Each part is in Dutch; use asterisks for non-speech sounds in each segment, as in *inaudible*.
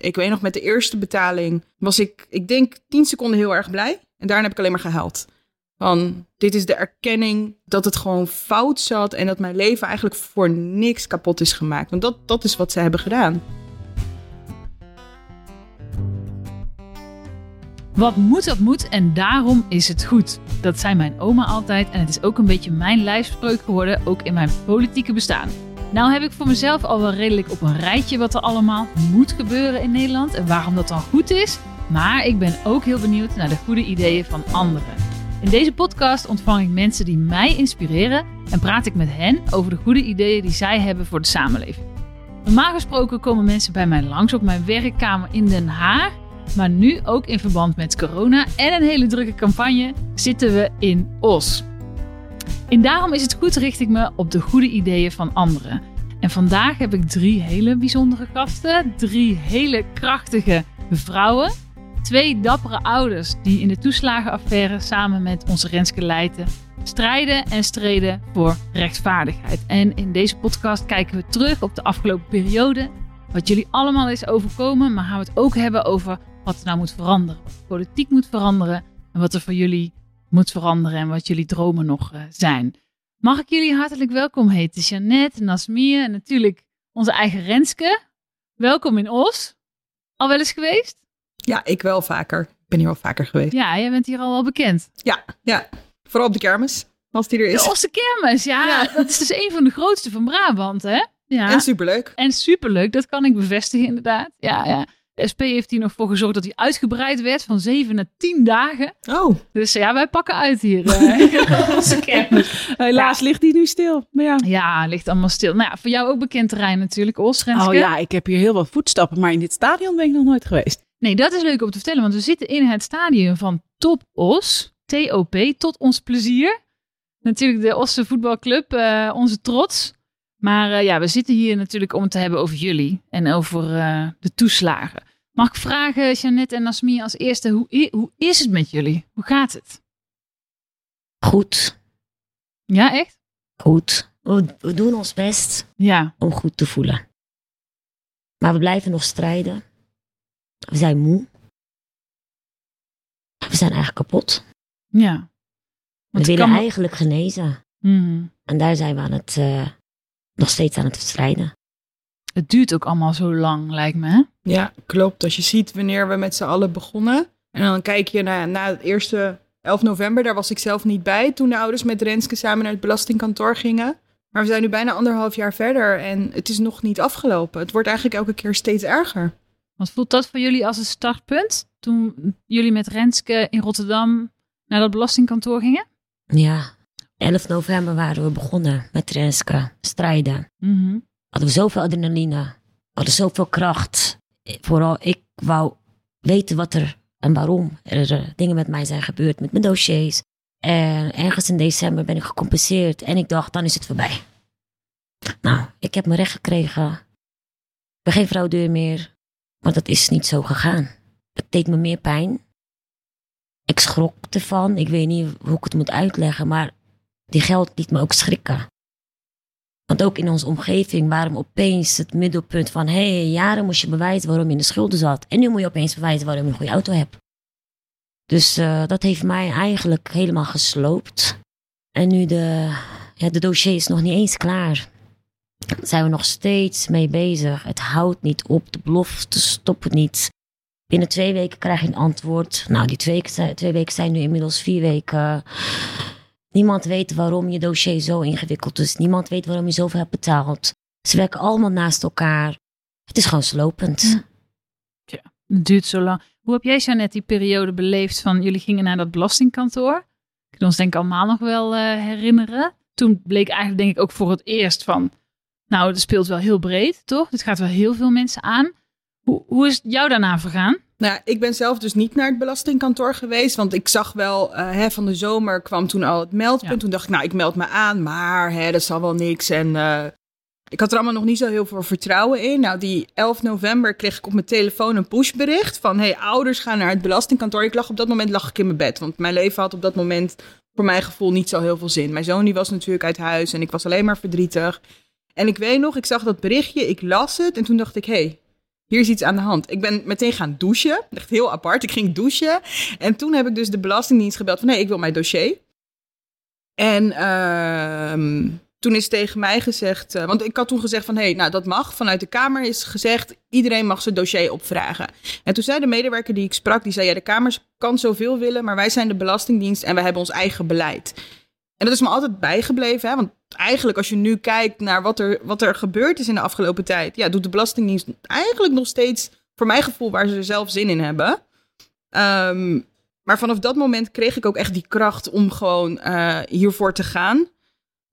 Ik weet nog, met de eerste betaling was ik, ik denk, tien seconden heel erg blij. En daarna heb ik alleen maar gehuild. Van, dit is de erkenning dat het gewoon fout zat en dat mijn leven eigenlijk voor niks kapot is gemaakt. Want dat, dat is wat ze hebben gedaan. Wat moet, dat moet en daarom is het goed. Dat zei mijn oma altijd en het is ook een beetje mijn lijfspreuk geworden, ook in mijn politieke bestaan. Nou heb ik voor mezelf al wel redelijk op een rijtje wat er allemaal moet gebeuren in Nederland en waarom dat dan goed is. Maar ik ben ook heel benieuwd naar de goede ideeën van anderen. In deze podcast ontvang ik mensen die mij inspireren en praat ik met hen over de goede ideeën die zij hebben voor de samenleving. Normaal gesproken komen mensen bij mij langs op mijn werkkamer in Den Haag. Maar nu ook in verband met corona en een hele drukke campagne zitten we in Os. En daarom is het goed richt ik me op de goede ideeën van anderen. En vandaag heb ik drie hele bijzondere gasten. Drie hele krachtige vrouwen. Twee dappere ouders die in de toeslagenaffaire samen met onze Renske Leijten strijden en streden voor rechtvaardigheid. En in deze podcast kijken we terug op de afgelopen periode. Wat jullie allemaal is overkomen, maar gaan we het ook hebben over wat er nou moet veranderen. Wat politiek moet veranderen en wat er voor jullie moet veranderen en wat jullie dromen nog uh, zijn. Mag ik jullie hartelijk welkom heten? Jeannette, Nasmia en natuurlijk onze eigen Renske. Welkom in Os. Al wel eens geweest? Ja, ik wel vaker. Ik ben hier wel vaker geweest. Ja, jij bent hier al wel bekend. Ja, ja. Vooral op de kermis, als die er is. De Osse kermis, ja, ja. *laughs* Dat is dus een van de grootste van Brabant, hè? Ja. En superleuk. En superleuk, dat kan ik bevestigen inderdaad. Ja, ja. De SP heeft hier nog voor gezorgd dat hij uitgebreid werd van 7 naar 10 dagen. Oh. Dus ja, wij pakken uit hier. *laughs* Onze kermis. Helaas ja. ligt die nu stil. Maar ja. ja, ligt allemaal stil. Nou ja, voor jou ook bekend terrein natuurlijk, Os, Oh ja, ik heb hier heel wat voetstappen, maar in dit stadion ben ik nog nooit geweest. Nee, dat is leuk om te vertellen, want we zitten in het stadion van Top Os, TOP, tot ons plezier. Natuurlijk de Osse voetbalclub, uh, onze trots. Maar uh, ja, we zitten hier natuurlijk om het te hebben over jullie en over uh, de toeslagen. Mag ik vragen, Jeannette en Nasmi, als eerste, hoe, hoe is het met jullie? Hoe gaat het? Goed. Ja, echt? Goed. We, we doen ons best ja. om goed te voelen. Maar we blijven nog strijden. We zijn moe. We zijn eigenlijk kapot. Ja. we willen kan... eigenlijk genezen. Mm. En daar zijn we aan het, uh, nog steeds aan het strijden. Het duurt ook allemaal zo lang, lijkt me. Hè? Ja, klopt. Als je ziet wanneer we met z'n allen begonnen. En dan kijk je naar na het eerste 11 november. Daar was ik zelf niet bij. Toen de ouders met Renske samen naar het belastingkantoor gingen. Maar we zijn nu bijna anderhalf jaar verder. En het is nog niet afgelopen. Het wordt eigenlijk elke keer steeds erger. Wat voelt dat voor jullie als een startpunt? Toen jullie met Renske in Rotterdam naar dat belastingkantoor gingen? Ja, 11 november waren we begonnen met Renske. Strijden. Mm -hmm. Hadden we zoveel adrenaline. Hadden zoveel kracht. Vooral ik wou weten wat er en waarom er dingen met mij zijn gebeurd. Met mijn dossiers. En ergens in december ben ik gecompenseerd. En ik dacht, dan is het voorbij. Nou, ik heb mijn recht gekregen. Ik ben geen fraudeur meer. Maar dat is niet zo gegaan. Het deed me meer pijn. Ik schrok ervan. Ik weet niet hoe ik het moet uitleggen, maar die geld liet me ook schrikken. Want ook in onze omgeving waren we opeens het middelpunt van: hé, hey, jaren moest je bewijzen waarom je in de schulden zat. En nu moet je opeens bewijzen waarom je een goede auto hebt. Dus uh, dat heeft mij eigenlijk helemaal gesloopt. En nu de, ja, de dossier is nog niet eens klaar. Daar zijn we nog steeds mee bezig. Het houdt niet op. De belofte stoppen niet. Binnen twee weken krijg je een antwoord. Nou, die twee twee weken zijn nu inmiddels vier weken. Niemand weet waarom je dossier zo ingewikkeld is. Niemand weet waarom je zoveel hebt betaald. Ze werken allemaal naast elkaar. Het is gewoon slopend. Ja, het duurt zo lang. Hoe heb jij, Jeannette, die periode beleefd van jullie gingen naar dat belastingkantoor? Kan ons denk ik allemaal nog wel uh, herinneren. Toen bleek eigenlijk denk ik ook voor het eerst van... Nou, het speelt wel heel breed, toch? Dit gaat wel heel veel mensen aan. Hoe, hoe is het jou daarna vergaan? Nou, ik ben zelf dus niet naar het belastingkantoor geweest. Want ik zag wel, uh, hè, van de zomer kwam toen al het meldpunt. Ja. Toen dacht ik, nou, ik meld me aan, maar hè, dat zal wel niks. En uh, ik had er allemaal nog niet zo heel veel vertrouwen in. Nou, die 11 november kreeg ik op mijn telefoon een pushbericht van... hey, ouders gaan naar het belastingkantoor. Ik lag op dat moment lag ik in mijn bed. Want mijn leven had op dat moment voor mijn gevoel niet zo heel veel zin. Mijn zoon die was natuurlijk uit huis en ik was alleen maar verdrietig. En ik weet nog, ik zag dat berichtje, ik las het en toen dacht ik... hey, hier is iets aan de hand. Ik ben meteen gaan douchen, echt heel apart. Ik ging douchen en toen heb ik dus de Belastingdienst gebeld van nee, ik wil mijn dossier. En ehm, toen is tegen mij gezegd, uh, want ik had toen gezegd van hé, hey, nou dat mag. Vanuit de Kamer is gezegd, iedereen mag zijn dossier opvragen. En toen zei de medewerker die ik sprak, die zei ja, de Kamer kan zoveel willen, maar wij zijn de Belastingdienst en wij hebben ons eigen beleid. En dat is me altijd bijgebleven, hè? want eigenlijk als je nu kijkt naar wat er, wat er gebeurd is in de afgelopen tijd, ja, doet de Belastingdienst eigenlijk nog steeds, voor mijn gevoel, waar ze er zelf zin in hebben. Um, maar vanaf dat moment kreeg ik ook echt die kracht om gewoon uh, hiervoor te gaan.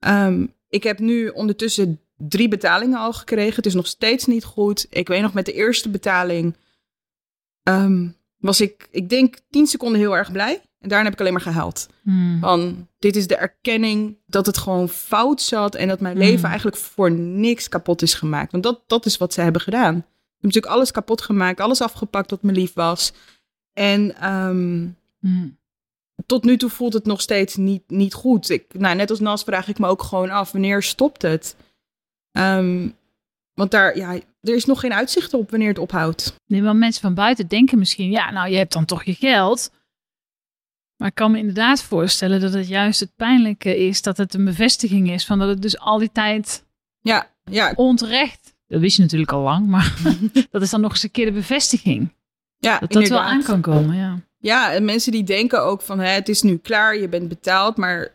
Um, ik heb nu ondertussen drie betalingen al gekregen. Het is nog steeds niet goed. Ik weet nog met de eerste betaling um, was ik, ik denk, tien seconden heel erg blij. En daarna heb ik alleen maar gehuild. Hmm. Van, dit is de erkenning dat het gewoon fout zat en dat mijn leven Hmm. eigenlijk voor niks kapot is gemaakt. Want dat, dat is wat ze hebben gedaan. Ze hebben natuurlijk alles kapot gemaakt, alles afgepakt wat me lief was. En um, Hmm. tot nu toe voelt het nog steeds niet, niet goed. Ik, nou, net als Nas vraag ik me ook gewoon af, wanneer stopt het? Um, want daar, ja, er is nog geen uitzicht op wanneer het ophoudt. Nee, maar mensen van buiten denken misschien, ja, nou, je hebt dan toch je geld. Maar ik kan me inderdaad voorstellen dat het juist het pijnlijke is dat het een bevestiging is van dat het dus al die tijd Ja, ja, onterecht. Dat wist je natuurlijk al lang, maar *laughs* dat is dan nog eens een keer de bevestiging. ja Dat dat wel aan kan komen, ja. Ja, en mensen die denken ook van hè, het is nu klaar, je bent betaald, maar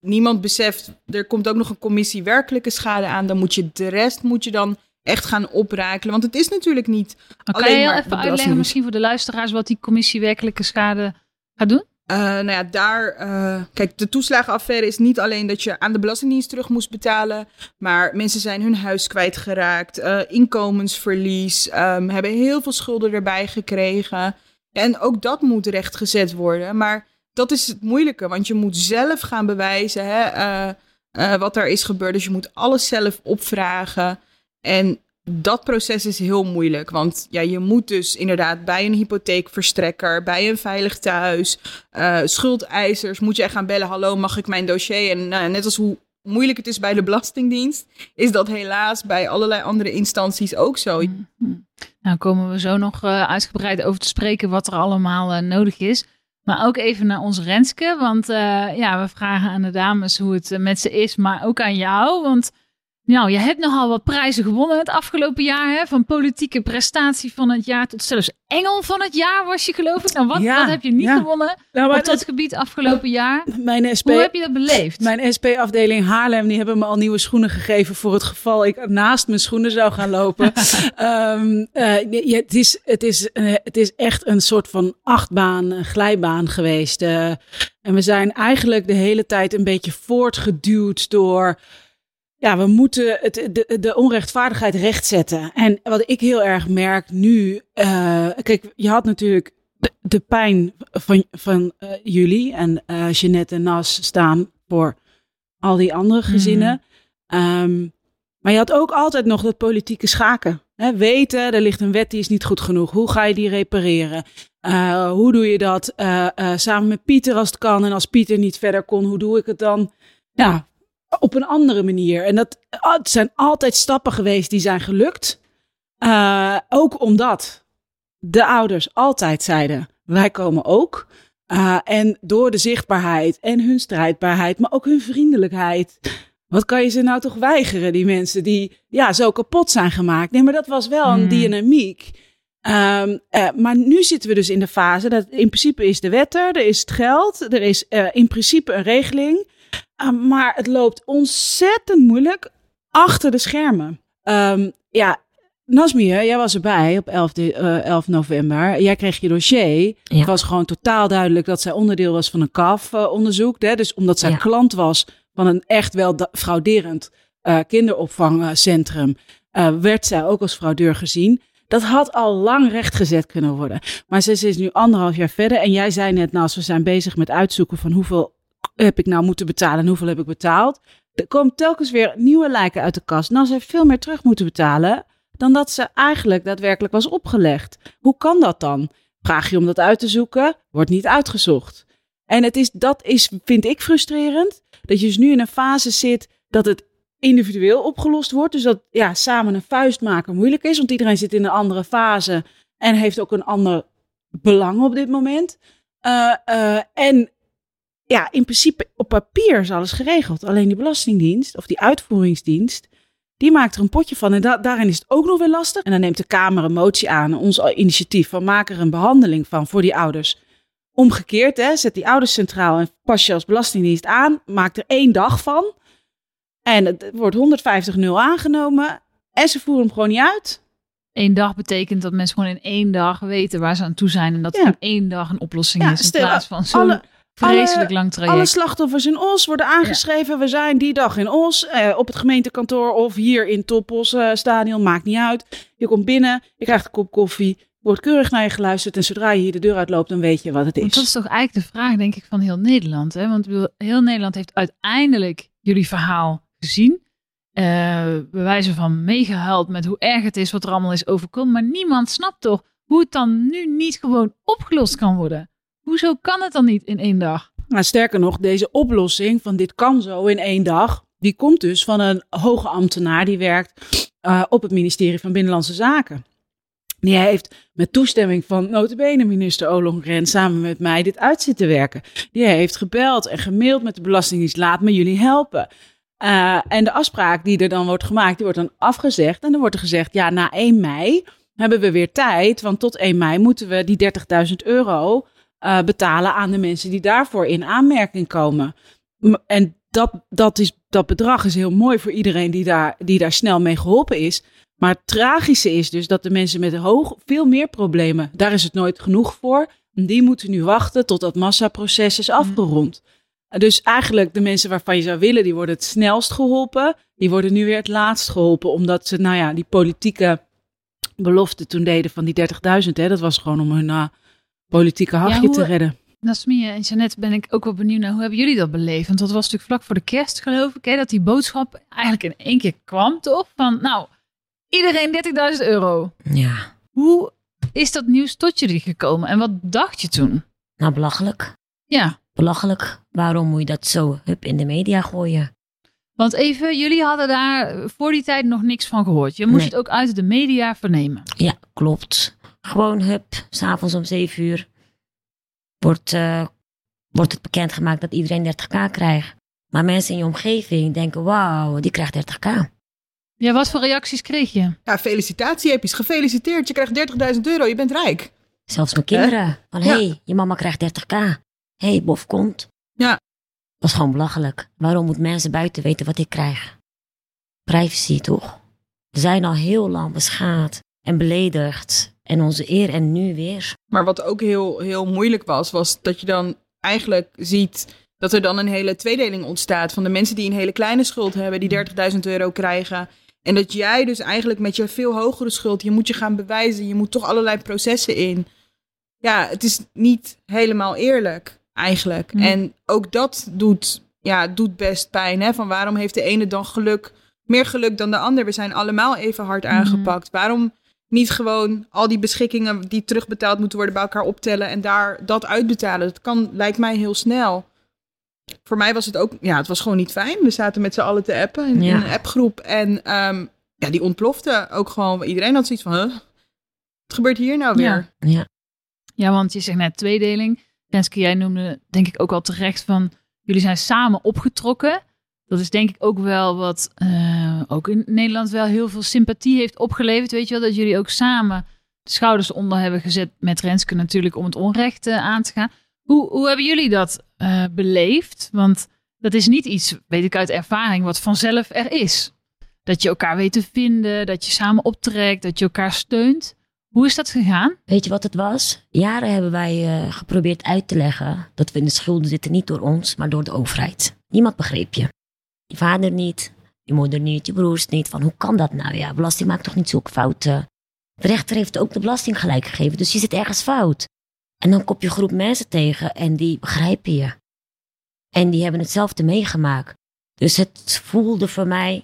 niemand beseft, er komt ook nog een commissie werkelijke schade aan. Dan moet je de rest moet je dan echt gaan oprakelen. Want het is natuurlijk niet. Maar kan Alleen je heel maar even uitleggen, misschien voor de luisteraars, wat die commissie werkelijke schade gaat doen? Uh, nou ja, daar. Uh, kijk, de toeslagenaffaire is niet alleen dat je aan de Belastingdienst terug moest betalen. Maar mensen zijn hun huis kwijtgeraakt. Uh, inkomensverlies. Um, hebben heel veel schulden erbij gekregen. En ook dat moet rechtgezet worden. Maar dat is het moeilijke, want je moet zelf gaan bewijzen hè, wat er is gebeurd. Dus je moet alles zelf opvragen. En dat proces is heel moeilijk. Want ja, je moet dus inderdaad bij een hypotheekverstrekker, bij een veilig thuis, uh, schuldeisers, moet je gaan bellen. Hallo, mag ik mijn dossier? En uh, net als hoe moeilijk het is bij de Belastingdienst, is dat helaas bij allerlei andere instanties ook zo. Mm -hmm. Nou, komen we zo nog uh, uitgebreid over te spreken wat er allemaal uh, nodig is. Maar ook even naar ons Renske, want ja, we vragen aan de dames hoe het met ze is, maar ook aan jou. Want nou, je hebt nogal wat prijzen gewonnen het afgelopen jaar. Hè? Van politieke prestatie van het jaar tot zelfs engel van het jaar was je geloof ik. Nou, wat, ja, wat heb je niet ja. gewonnen nou, op dat, gebied afgelopen jaar? Mijn SP, Hoe heb je dat beleefd? Mijn SP-afdeling Haarlem, die hebben me al nieuwe schoenen gegeven voor het geval ik naast mijn schoenen zou gaan lopen. um, uh, ja, het, is, het, is, uh, het is echt een soort van achtbaan, een glijbaan geweest. Uh, en we zijn eigenlijk de hele tijd een beetje voortgeduwd door ja, we moeten het, de, de onrechtvaardigheid rechtzetten. En wat ik heel erg merk nu. Uh, kijk, je had natuurlijk de, pijn van, van uh, jullie en uh, Jeanette en Nas staan voor al die andere gezinnen. Um, maar je had ook altijd nog dat politieke schaken. Weten, er ligt een wet die is niet goed genoeg. Hoe ga je die repareren? Hoe doe je dat samen met Pieter als het kan? En als Pieter niet verder kon, hoe doe ik het dan? Ja, op een andere manier. En dat het zijn altijd stappen geweest die zijn gelukt. Uh, ook omdat de ouders altijd zeiden: wij komen ook. Uh, en door de zichtbaarheid en hun strijdbaarheid, maar ook hun vriendelijkheid. Wat kan je ze nou toch weigeren, die mensen die ja, zo kapot zijn gemaakt? Nee, maar dat was wel een Hmm. dynamiek. Um, uh, maar nu zitten we dus in de fase dat in principe is de wet er, er is het geld, er is uh, in principe een regeling. Uh, maar het loopt ontzettend moeilijk achter de schermen. Um, ja, Nasmia, jij was erbij op 11, de, uh, 11 november. Jij kreeg je dossier. Ja. Het was gewoon totaal duidelijk dat zij onderdeel was van een CAF-onderzoek. Dus omdat zij ja. klant was van een echt wel frauderend uh, kinderopvangcentrum, uh, werd zij ook als fraudeur gezien. Dat had al lang rechtgezet kunnen worden. Maar ze is nu anderhalf jaar verder. En jij zei net, nou, we zijn bezig met uitzoeken van hoeveel heb ik nou moeten betalen en hoeveel heb ik betaald. Er komen telkens weer nieuwe lijken uit de kast. Nou, ze heeft veel meer terug moeten betalen dan dat ze eigenlijk daadwerkelijk was opgelegd. Hoe kan dat dan? Vraag je om dat uit te zoeken, wordt niet uitgezocht. En het is, dat is, vind ik frustrerend, dat je dus nu in een fase zit dat het individueel opgelost wordt. Dus dat ja, samen een vuist maken moeilijk is, want iedereen zit in een andere fase en heeft ook een ander belang op dit moment. Uh, uh, en ja, in principe op papier is alles geregeld. Alleen die Belastingdienst of die uitvoeringsdienst, die maakt er een potje van. En da daarin is het ook nog weer lastig. En dan neemt de Kamer een motie aan, ons initiatief van maak er een behandeling van voor die ouders. Omgekeerd, hè, zet die ouders centraal en pas je als Belastingdienst aan, maak er één dag van. En het wordt 150 nul aangenomen en ze voeren hem gewoon niet uit. Eén dag betekent dat mensen gewoon in één dag weten waar ze aan toe zijn. En dat ja. in één dag een oplossing is. In plaats van zo'n vreselijk lang traject. Alle slachtoffers in Os worden aangeschreven. We zijn die dag in Os. Eh, op het gemeentekantoor of hier in Topos uh, stadion. Maakt niet uit. Je komt binnen. Je krijgt een kop koffie. Wordt keurig naar je geluisterd. En zodra je hier de deur uitloopt, dan weet je wat het is. Want dat is toch eigenlijk de vraag, denk ik, van heel Nederland. Hè? Want heel Nederland heeft uiteindelijk jullie verhaal gezien. Uh, bewijzen van meegehuild met hoe erg het is wat er allemaal is overkomen. Maar niemand snapt toch hoe het dan nu niet gewoon opgelost kan worden. Hoezo kan het dan niet in één dag? Nou, sterker nog, deze oplossing van dit kan zo in één dag, die komt dus van een hoge ambtenaar die werkt uh, op het ministerie van Binnenlandse Zaken. Die heeft met toestemming van notabene minister Ollongren samen met mij dit uit zitten werken. Die heeft gebeld en gemaild met de Belastingdienst, laat me jullie helpen. Uh, en de afspraak die er dan wordt gemaakt, die wordt dan afgezegd. En dan wordt er gezegd, ja, na 1 mei hebben we weer tijd. Want tot 1 mei moeten we die 30.000 euro uh, betalen aan de mensen die daarvoor in aanmerking komen. En dat, dat, is, dat bedrag is heel mooi voor iedereen die daar, die daar snel mee geholpen is. Maar het tragische is dus dat de mensen met hoog, veel meer problemen, daar is het nooit genoeg voor. Die moeten nu wachten tot dat massaproces is afgerond. Dus eigenlijk de mensen waarvan je zou willen, die worden het snelst geholpen. Die worden nu weer het laatst geholpen, omdat ze, nou ja, die politieke belofte toen deden van die 30.000, hè, dat was gewoon om hun uh, politieke hachje te redden. Nasmie en Jeannette ben ik ook wel benieuwd naar hoe hebben jullie dat beleefd? Want dat was natuurlijk vlak voor de kerst, geloof ik, hè, dat die boodschap eigenlijk in één keer kwam, toch? Van, nou, iedereen 30.000 euro. Ja. Hoe is dat nieuws tot jullie gekomen en wat dacht je toen? Nou, belachelijk. Ja belachelijk. Waarom moet je dat zo hup in de media gooien? Want even, jullie hadden daar voor die tijd nog niks van gehoord. Je moest het ook uit de media vernemen. Ja, klopt. Gewoon hup, s'avonds om 7 uur wordt, uh, wordt het bekendgemaakt dat iedereen 30k krijgt. Maar mensen in je omgeving denken, wauw, die krijgt 30k. Ja, wat voor reacties kreeg je? Ja, felicitatie, is Gefeliciteerd, je krijgt 30.000 euro, je bent rijk. Zelfs mijn kinderen. Van, hé, hey, je mama krijgt 30k hey, bof komt. Ja. Dat is gewoon belachelijk. Waarom moet mensen buiten weten wat ik krijg? Privacy, toch? We zijn al heel lang beschaad en beledigd. En onze eer en nu weer. Maar wat ook heel, heel moeilijk was, was dat je dan eigenlijk ziet dat er dan een hele tweedeling ontstaat. Van de mensen die een hele kleine schuld hebben, die 30.000 euro krijgen. En dat jij dus eigenlijk met je veel hogere schuld, je moet je gaan bewijzen. Je moet toch allerlei processen in. Ja, het is niet helemaal eerlijk eigenlijk. Mhm. En ook dat doet, ja, doet best pijn. Hè? Van waarom heeft de ene dan geluk, meer geluk dan de ander? We zijn allemaal even hard mhm. aangepakt. Waarom niet gewoon al die beschikkingen die terugbetaald moeten worden bij elkaar optellen en daar dat uitbetalen? Dat kan, lijkt mij heel snel. Voor mij was het ook, ja, het was gewoon niet fijn. We zaten met z'n allen te appen in, een appgroep en um, ja, die ontplofte ook gewoon. Iedereen had zoiets van, huh? Wat gebeurt hier nou weer? Ja, ja. ja want je zegt net tweedeling Renske, jij noemde denk ik ook al terecht van jullie zijn samen opgetrokken. Dat is denk ik ook wel wat uh, ook in Nederland wel heel veel sympathie heeft opgeleverd. Weet je wel, dat jullie ook samen de schouders onder hebben gezet met Renske natuurlijk om het onrecht uh, aan te gaan. Hoe, hoe hebben jullie dat uh, beleefd? Want dat is niet iets, weet ik uit ervaring, wat vanzelf er is. Dat je elkaar weet te vinden, dat je samen optrekt, dat je elkaar steunt. Hoe is dat gegaan? Weet je wat het was? Jaren hebben wij geprobeerd uit te leggen dat we in de schulden zitten niet door ons, maar door de overheid. Niemand begreep je. Je vader niet, je moeder niet, je broers niet. Van hoe kan dat nou? Ja, belasting maakt toch niet zulke fouten? De rechter heeft ook de belasting gelijk gegeven, dus je zit ergens fout. En dan kom je een groep mensen tegen en die begrijpen je. En die hebben hetzelfde meegemaakt. Dus het voelde voor mij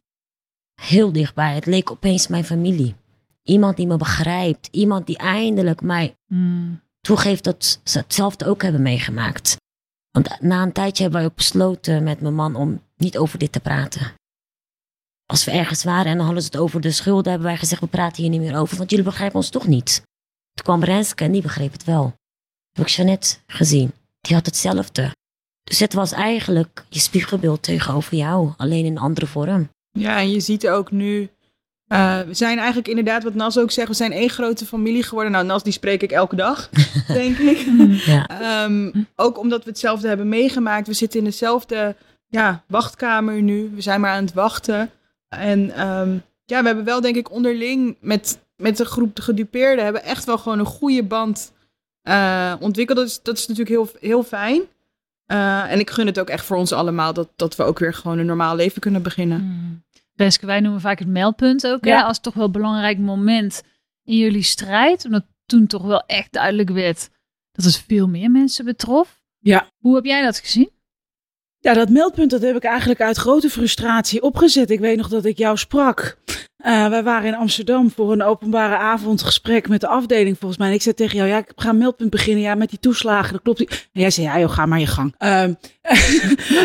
heel dichtbij. Het leek opeens mijn familie. Iemand die me begrijpt. Iemand die eindelijk mij mm. toegeeft dat ze hetzelfde ook hebben meegemaakt. Want na een tijdje hebben wij ook besloten met mijn man om niet over dit te praten. als we ergens waren en dan hadden ze het over de schulden, hebben wij gezegd, we praten hier niet meer over, want jullie begrijpen ons toch niet. Toen kwam Renske en die begreep het wel. Heb ik Jeannette gezien. Die had hetzelfde. Dus het was eigenlijk je spiegelbeeld tegenover jou, alleen in een andere vorm. Ja, en je ziet ook nu. eh, we zijn eigenlijk inderdaad, wat Nas ook zegt, we zijn één grote familie geworden. Nou, Nas, die spreek ik elke dag, *laughs* denk ik. Ja. Ehm, ook omdat we hetzelfde hebben meegemaakt. We zitten in dezelfde ja, wachtkamer nu. We zijn maar aan het wachten. En ehm, ja, we hebben wel, denk ik, onderling met, met de groep de gedupeerden... hebben echt wel gewoon een goede band eh, ontwikkeld. Dat is, dat is natuurlijk heel, heel fijn. Eh, en ik gun het ook echt voor ons allemaal... Dat, dat we ook weer gewoon een normaal leven kunnen beginnen. Renske, wij noemen vaak het meldpunt ook hè, als toch wel een belangrijk moment in jullie strijd. Omdat toen toch wel echt duidelijk werd dat het veel meer mensen betrof. Ja. Hoe heb jij dat gezien? Ja, dat meldpunt dat heb ik eigenlijk uit grote frustratie opgezet. Ik weet nog dat ik jou sprak. Eh, wij waren in Amsterdam voor een openbare avondgesprek met de afdeling volgens mij. En ik zei tegen jou, ja, ik ga een meldpunt beginnen. Ja, met die toeslagen, dat klopt. En jij zei, ja joh, ga maar je gang. Ehm, *laughs*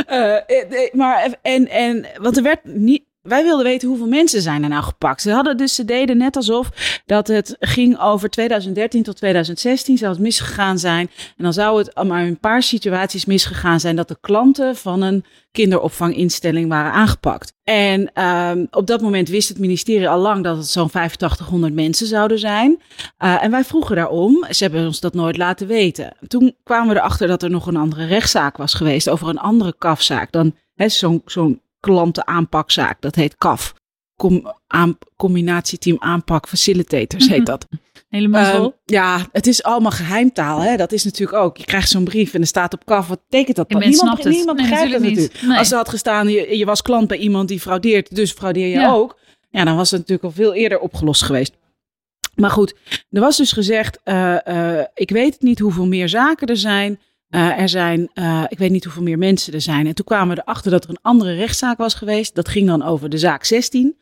eh, eh, maar, en, en, want er werd niet... Wij wilden weten hoeveel mensen zijn er nou gepakt. Ze hadden dus, ze deden net alsof dat het ging over 2013 tot 2016. Zou het misgegaan zijn. En dan zou het maar een paar situaties misgegaan zijn dat de klanten van een kinderopvanginstelling waren aangepakt. En ehm, op dat moment wist het ministerie al lang dat het zo'n 8500 mensen zouden zijn. Eh, en wij vroegen daarom. Ze hebben ons dat nooit laten weten. Toen kwamen we erachter dat er nog een andere rechtszaak was geweest over een andere kafzaak dan zo'n zo'n klantenaanpakzaak. Dat heet KAF. Com, aan, combinatieteam aanpak facilitators heet dat. *laughs* Helemaal Ehm, ja, het is allemaal geheimtaal. Hè? Dat is natuurlijk ook. Je krijgt zo'n brief en er staat op kaf. Wat betekent dat? Niemand snapt het. niemand Nee, begrijpt dat natuurlijk natuurlijk. niet. Nee. Als er had gestaan, je, je was klant bij iemand die fraudeert, dus fraudeer je Ja. ook. Ja, dan was het natuurlijk al veel eerder opgelost geweest. Maar goed, er was dus gezegd, eh, eh, ik weet niet hoeveel meer zaken er zijn. Eh, er zijn, eh, ik weet niet hoeveel meer mensen er zijn. En toen kwamen we erachter dat er een andere rechtszaak was geweest. Dat ging dan over de zaak 16.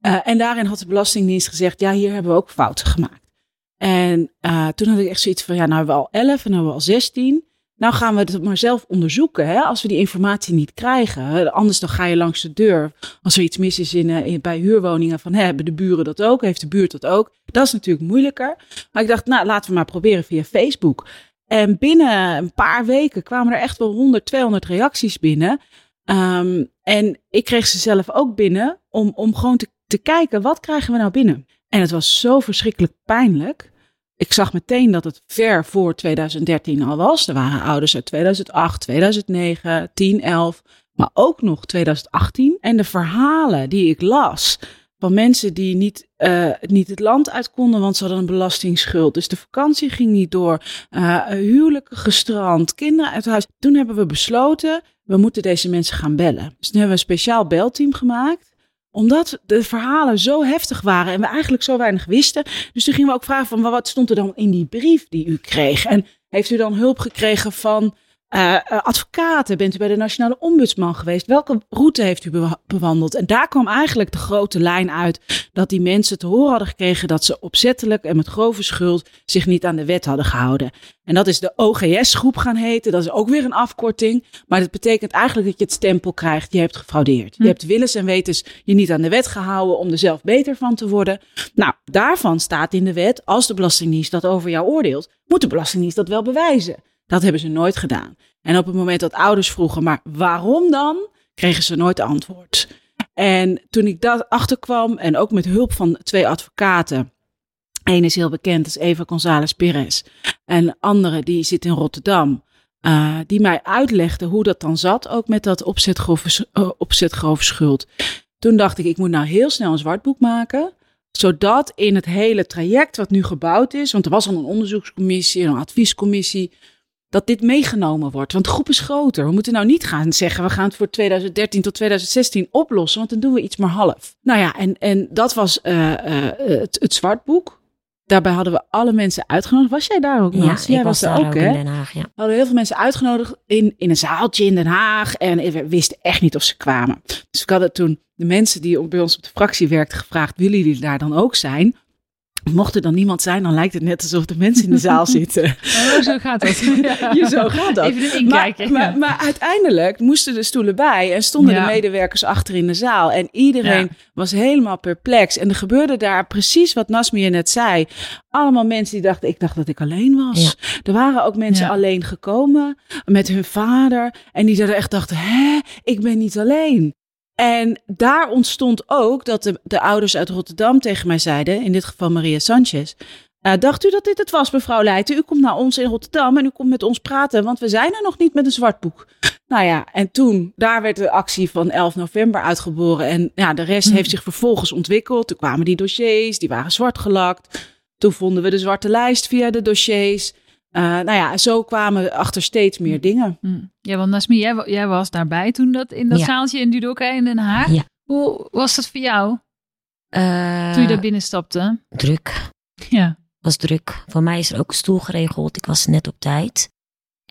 Eh, en daarin had de Belastingdienst gezegd, ja, hier hebben we ook fouten gemaakt. En toen had ik echt zoiets van, ja, nou hebben we al 11 en dan hebben we al 16. Nou gaan we het maar zelf onderzoeken, hè, als we die informatie niet krijgen. Anders dan ga je langs de deur. Als er iets mis is in, bij huurwoningen, van hebben de buren dat ook? Heeft de buurt dat ook? Dat is natuurlijk moeilijker. Maar ik dacht, nou, laten we maar proberen via Facebook. En binnen een paar weken kwamen er echt wel 100, 200 reacties binnen. Ehm, en ik kreeg ze zelf ook binnen om, om gewoon te, te kijken, wat krijgen we nou binnen? En het was zo verschrikkelijk pijnlijk. Ik zag meteen dat het ver voor 2013 al was. Er waren ouders uit 2008, 2009, 10, 11, maar ook nog 2018. En de verhalen die ik las van mensen die niet, eh, niet het land uit konden, want ze hadden een belastingsschuld. Dus de vakantie ging niet door, eh, huwelijken gestrand, kinderen uit huis. Toen hebben we besloten, we moeten deze mensen gaan bellen. Dus toen hebben we een speciaal belteam gemaakt omdat de verhalen zo heftig waren en we eigenlijk zo weinig wisten. Dus toen gingen we ook vragen van wat stond er dan in die brief die u kreeg? En heeft u dan hulp gekregen van eh, eh, advocaten? Bent u bij de Nationale Ombudsman geweest? Welke route heeft u bewa- bewandeld? En daar kwam eigenlijk de grote lijn uit dat die mensen te horen hadden gekregen dat ze opzettelijk en met grove schuld zich niet aan de wet hadden gehouden. En dat is de OGS-groep gaan heten. Dat is ook weer een afkorting. Maar dat betekent eigenlijk dat je het stempel krijgt. Je hebt gefraudeerd. Je Hm. hebt willens en wetens je niet aan de wet gehouden om er zelf beter van te worden. Nou, daarvan staat in de wet, als de Belastingdienst dat over jou oordeelt, moet de Belastingdienst dat wel bewijzen. Dat hebben ze nooit gedaan. En op het moment dat ouders vroegen, maar waarom dan? Kregen ze nooit antwoord. En toen ik dat achterkwam en ook met hulp van twee advocaten. Eén is heel bekend, dat is Eva González Perez. En de andere die zit in Rotterdam. eh, die mij uitlegde hoe dat dan zat, ook met dat opzetgrove, uh, opzetgrove schuld. Toen dacht ik, ik moet nou heel snel een zwartboek maken. Zodat in het hele traject wat nu gebouwd is, want er was al een onderzoekscommissie, een adviescommissie, dat dit meegenomen wordt. Want de groep is groter. We moeten nou niet gaan zeggen, we gaan het voor 2013 tot 2016 oplossen, want dan doen we iets maar half. Nou ja, en, en dat was uh, uh, het, het zwartboek. Daarbij hadden we alle mensen uitgenodigd. Was jij daar ook, Nas? Ja, jij ik was daar ook, ook hè? in Den Haag, ja. We hadden heel veel mensen uitgenodigd in, in een zaaltje in Den Haag. En we wisten echt niet of ze kwamen. Dus ik had toen de mensen die bij ons op de fractie werkten gevraagd, willen jullie daar dan ook zijn? Mocht er dan niemand zijn, dan lijkt het net alsof de mensen in de zaal *laughs* zitten. Oh, zo gaat dat. *laughs* Je, zo gaat dat. Even een inkijkje. Maar, maar, maar uiteindelijk moesten de stoelen bij en stonden Ja. de medewerkers achter in de zaal. En iedereen Ja. was helemaal perplex. En er gebeurde daar precies wat Nasmia net zei. Allemaal mensen die dachten, ik dacht dat ik alleen was. Er waren ook mensen Ja. alleen gekomen met hun vader. En die er echt dachten, hè, ik ben niet alleen. En daar ontstond ook dat de, de ouders uit Rotterdam tegen mij zeiden, in dit geval Maria Sanchez. "Eh, dacht u dat dit het was, mevrouw Leijten? U komt naar ons in Rotterdam en u komt met ons praten, want we zijn er nog niet met een zwart boek. Nou ja, en toen, daar werd de actie van 11 november uitgeboren. En ja, de rest Hm. heeft zich vervolgens ontwikkeld. Toen kwamen die dossiers, die waren zwart gelakt. Toen vonden we de zwarte lijst via de dossiers. Eh, nou ja, en zo kwamen we achter steeds meer dingen. Hm. Ja, want Nasmi, jij, wa- jij was daarbij toen dat in dat Ja. zaaltje in Dudoka in Den Haag. Ja. Hoe was dat voor jou Eh, toen je daar binnenstapte? Druk. Ja. was druk. Voor mij is er ook een stoel geregeld. Ik was net op tijd.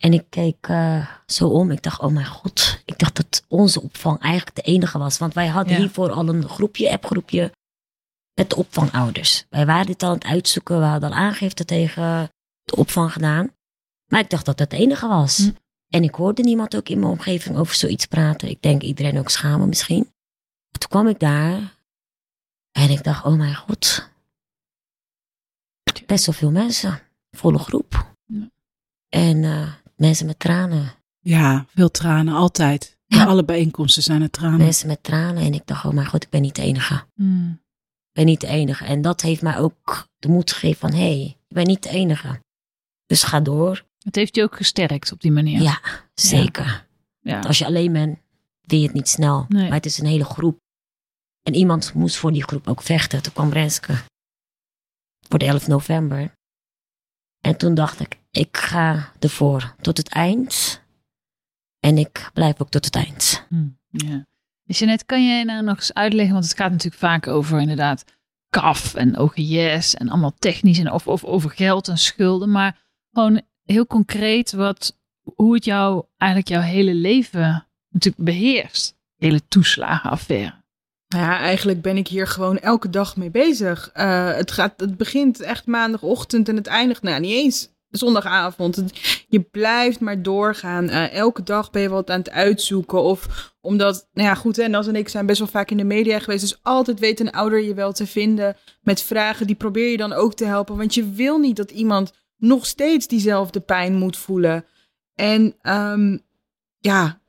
En ik keek eh, zo om. Ik dacht, oh mijn god. Ik dacht dat onze opvang eigenlijk de enige was. Want wij hadden Ja. hiervoor al een groepje, appgroepje. Met de opvangouders. Wij waren dit al aan het uitzoeken. We hadden al aangifte tegen de opvang gedaan. Maar ik dacht dat dat de enige was. Hm. En ik hoorde niemand ook in mijn omgeving over zoiets praten. Ik denk iedereen ook schamen misschien. Toen kwam ik daar. En ik dacht, oh mijn god. Best wel veel mensen. Volle groep. Ja. En eh, mensen met tranen. Ja, veel tranen, altijd. Ja. Alle bijeenkomsten zijn er tranen. Mensen met tranen. En ik dacht, oh mijn god, ik ben niet de enige. Hm. Ik ben niet de enige. En dat heeft mij ook de moed gegeven van, hé, hey, ik ben niet de enige. Dus ga door. Het heeft je ook gesterkt op die manier. Ja, zeker. Ja. Want Als je alleen bent, wil je het niet snel. Nee. Maar het is een hele groep. En iemand moest voor die groep ook vechten. Toen kwam Renske. Voor de 11 november. En toen dacht ik, ik ga ervoor tot het eind. En ik blijf ook tot het eind. Hm, ja. Dus Jeanette, kan je nou nog eens uitleggen, want het gaat natuurlijk vaak over inderdaad kaf en OGS en allemaal technisch en of, of over geld en schulden, maar gewoon heel concreet wat, hoe het jou eigenlijk jouw hele leven natuurlijk beheerst. Hele toeslagenaffaire. Nou Ja, eigenlijk ben ik hier gewoon elke dag mee bezig. Eh, het, gaat, het begint echt maandagochtend en het eindigt, nou niet eens zondagavond. Je blijft maar doorgaan. Eh, elke dag ben je wat aan het uitzoeken. Of omdat, nou ja, goed, hè, Nas en ik zijn best wel vaak in de media geweest. Dus altijd weet een ouder je wel te vinden met vragen. Die probeer je dan ook te helpen. Want je wil niet dat iemand nog steeds diezelfde pijn moet voelen. En ehm, ja,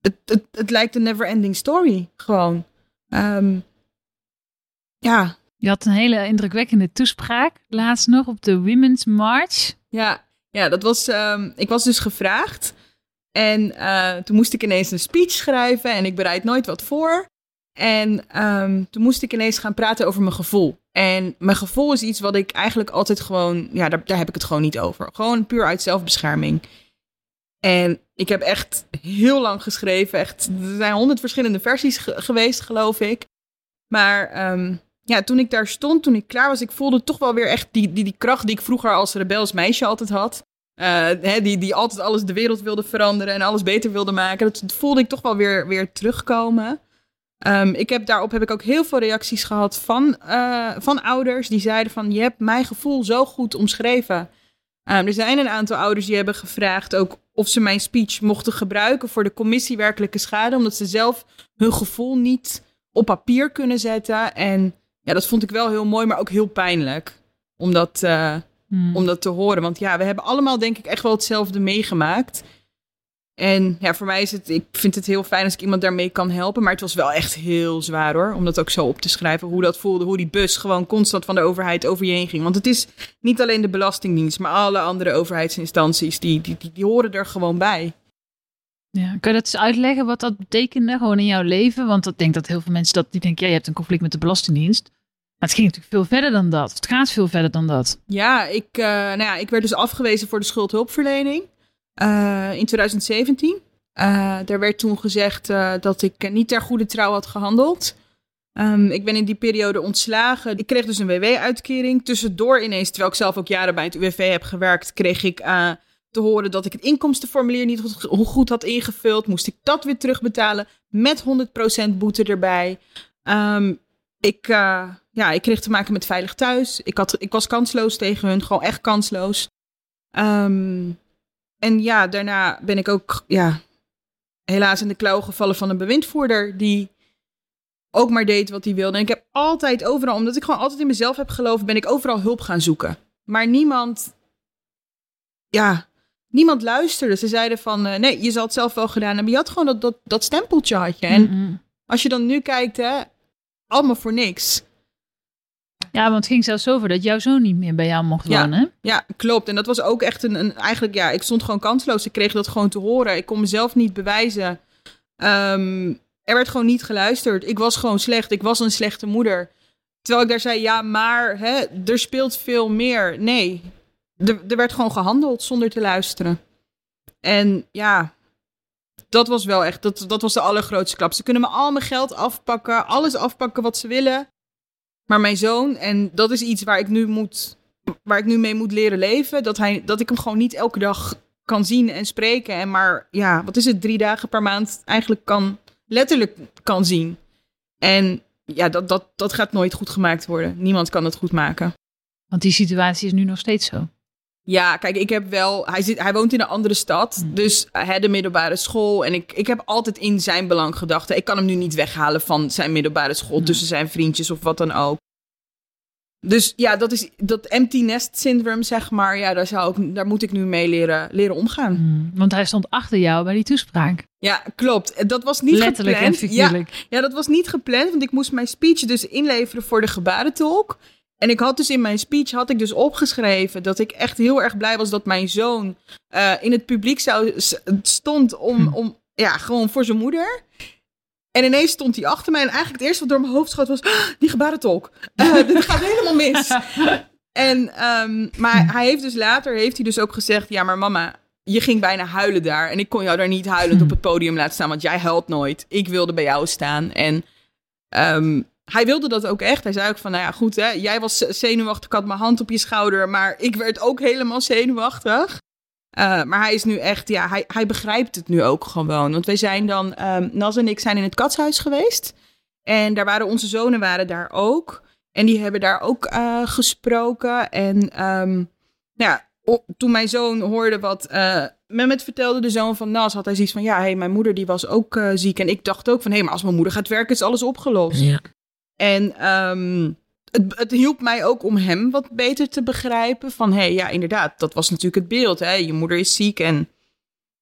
het, het, het lijkt een never-ending story. Gewoon. Ehm, ja, Je had een hele indrukwekkende toespraak laatst nog op de Women's March. ja, ja, dat was. ehm, ik was dus gevraagd. En eh, toen moest ik ineens een speech schrijven. En ik bereid nooit wat voor. En ehm, toen moest ik ineens gaan praten over mijn gevoel. En mijn gevoel is iets wat ik eigenlijk altijd gewoon. Ja, daar, daar heb ik het gewoon niet over. Gewoon puur uit zelfbescherming. En ik heb echt heel lang geschreven. Echt, er zijn honderd verschillende versies ge- geweest, geloof ik. Maar ehm, ja, toen ik daar stond, toen ik klaar was, ik voelde toch wel weer echt die, die, die kracht die ik vroeger als rebels meisje altijd had. Eh, hè, die, die altijd alles de wereld wilde veranderen en alles beter wilde maken. Dat voelde ik toch wel weer, weer terugkomen. Ehm, ik heb, daarop heb ik ook heel veel reacties gehad van, eh, van ouders die zeiden van... je hebt mijn gevoel zo goed omschreven. Ehm, er zijn een aantal ouders die hebben gevraagd ook of ze mijn speech mochten gebruiken voor de commissie werkelijke schade. Omdat ze zelf hun gevoel niet op papier kunnen zetten. En ja, dat vond ik wel heel mooi, maar ook heel pijnlijk. Om dat, eh, Hm. om dat te horen. Want ja, we hebben allemaal denk ik echt wel hetzelfde meegemaakt. En ja, voor mij is het, ik vind het heel fijn als ik iemand daarmee kan helpen. Maar het was wel echt heel zwaar hoor. Om dat ook zo op te schrijven. Hoe dat voelde. Hoe die bus gewoon constant van de overheid over je heen ging. Want het is niet alleen de Belastingdienst. Maar alle andere overheidsinstanties. Die, die, die, die horen er gewoon bij. Ja, kun je dat eens uitleggen wat dat betekende gewoon in jouw leven? Want ik denk dat heel veel mensen dat die denken, ja, je hebt een conflict met de Belastingdienst. Maar het ging natuurlijk veel verder dan dat. Het gaat veel verder dan dat. Ja, ik, eh, nou ja, ik werd dus afgewezen voor de schuldhulpverlening eh, in 2017. Eh er werd toen gezegd eh, dat ik niet ter goede trouw had gehandeld. Ehm, ik ben in die periode ontslagen. Ik kreeg dus een WW-uitkering. Tussendoor ineens, terwijl ik zelf ook jaren bij het UWV heb gewerkt, kreeg ik te horen dat ik het inkomstenformulier niet goed, had ingevuld. Moest ik dat weer terugbetalen met 100% boete erbij. Ehm, ik, ja, ik kreeg te maken met veilig thuis. Ik, had, ik was kansloos tegen hun, gewoon echt kansloos. Ehm, en ja, daarna ben ik ook ja, helaas in de klauw gevallen van een bewindvoerder die ook maar deed wat hij wilde. En ik heb altijd overal, omdat ik gewoon altijd in mezelf heb geloofd, ben ik overal hulp gaan zoeken. Maar niemand, ja, niemand luisterde. Ze zeiden van, uh, nee, je zal het zelf wel gedaan hebben. Je had gewoon dat, dat, dat stempeltje had je. En Mm als je dan nu kijkt, hè, allemaal voor niks. Ja, want het ging zelfs over dat jouw zoon niet meer bij jou mocht Ja. wonen. Ja, klopt. En dat was ook echt een, een eigenlijk, ja, ik stond gewoon kansloos. Ik kreeg dat gewoon te horen. Ik kon mezelf niet bewijzen. Ehm, er werd gewoon niet geluisterd. Ik was gewoon slecht. Ik was een slechte moeder. Terwijl ik daar zei, ja, maar hè, er speelt veel meer. Nee, er, er werd gewoon gehandeld zonder te luisteren. En ja, dat was wel echt, dat, dat was de allergrootste klap. Ze kunnen me al mijn geld afpakken, alles afpakken wat ze willen. Maar mijn zoon, en dat is iets waar ik nu moet waar ik nu mee moet leren leven. Dat, hij, dat ik hem gewoon niet elke dag kan zien en spreken. En maar, ja, wat is het, drie dagen per maand eigenlijk kan, letterlijk kan zien. En ja, dat, dat, dat gaat nooit goed gemaakt worden. Niemand kan het goed maken. Want die situatie is nu nog steeds zo. Ja, kijk, ik heb wel. Hij, zit, hij woont in een andere stad. Dus hij de middelbare school. En ik, ik heb altijd in zijn belang gedacht. Ik kan hem nu niet weghalen van zijn middelbare school. Tussen zijn vriendjes of wat dan ook. Dus ja, dat is dat empty nest syndrome, zeg maar. Ja, daar, zou ik, daar moet ik nu mee leren, leren omgaan. Mm. Want hij stond achter jou bij die toespraak. Ja, klopt. Dat was niet Letterlijk en gepland. Ja, figuurlijk. ja, dat was niet gepland, want ik moest mijn speech dus inleveren voor de gebarentolk. En ik had dus in mijn speech had ik dus opgeschreven dat ik echt heel erg blij was dat mijn zoon eh, in het publiek zou, stond om, Hm. om, ja, gewoon voor zijn moeder. En ineens stond hij achter mij en eigenlijk het eerste wat door mijn hoofd schoot was, "Ah, die gebarentolk. *laughs* Eh, dit gaat helemaal mis. En, ehm, maar hij heeft dus later, heeft hij dus ook gezegd, ja maar mama, je ging bijna huilen daar. En ik kon jou daar niet huilend op het podium laten staan, want jij huilt nooit. Ik wilde bij jou staan. En ehm, hij wilde dat ook echt. Hij zei ook van, nou ja, goed hè, jij was zenuwachtig, ik had mijn hand op je schouder, maar ik werd ook helemaal zenuwachtig. Eh, maar hij is nu echt, ja, hij, hij begrijpt het nu ook gewoon. Want wij zijn dan, ehm Nas en ik zijn in het katshuis geweest. En daar waren onze zonen waren daar ook. En die hebben daar ook eh, gesproken. En ehm, nou ja, toen mijn zoon hoorde wat eh Mehmet vertelde, de zoon van Nas, had hij zoiets van, ja, hey, mijn moeder die was ook eh, ziek. En ik dacht ook van, hé, hey, maar als mijn moeder gaat werken, is alles opgelost. Ja. En ehm, het, het hielp mij ook om hem wat beter te begrijpen. Van hé, hey, ja, inderdaad, dat was natuurlijk het beeld. Hè? Je moeder is ziek en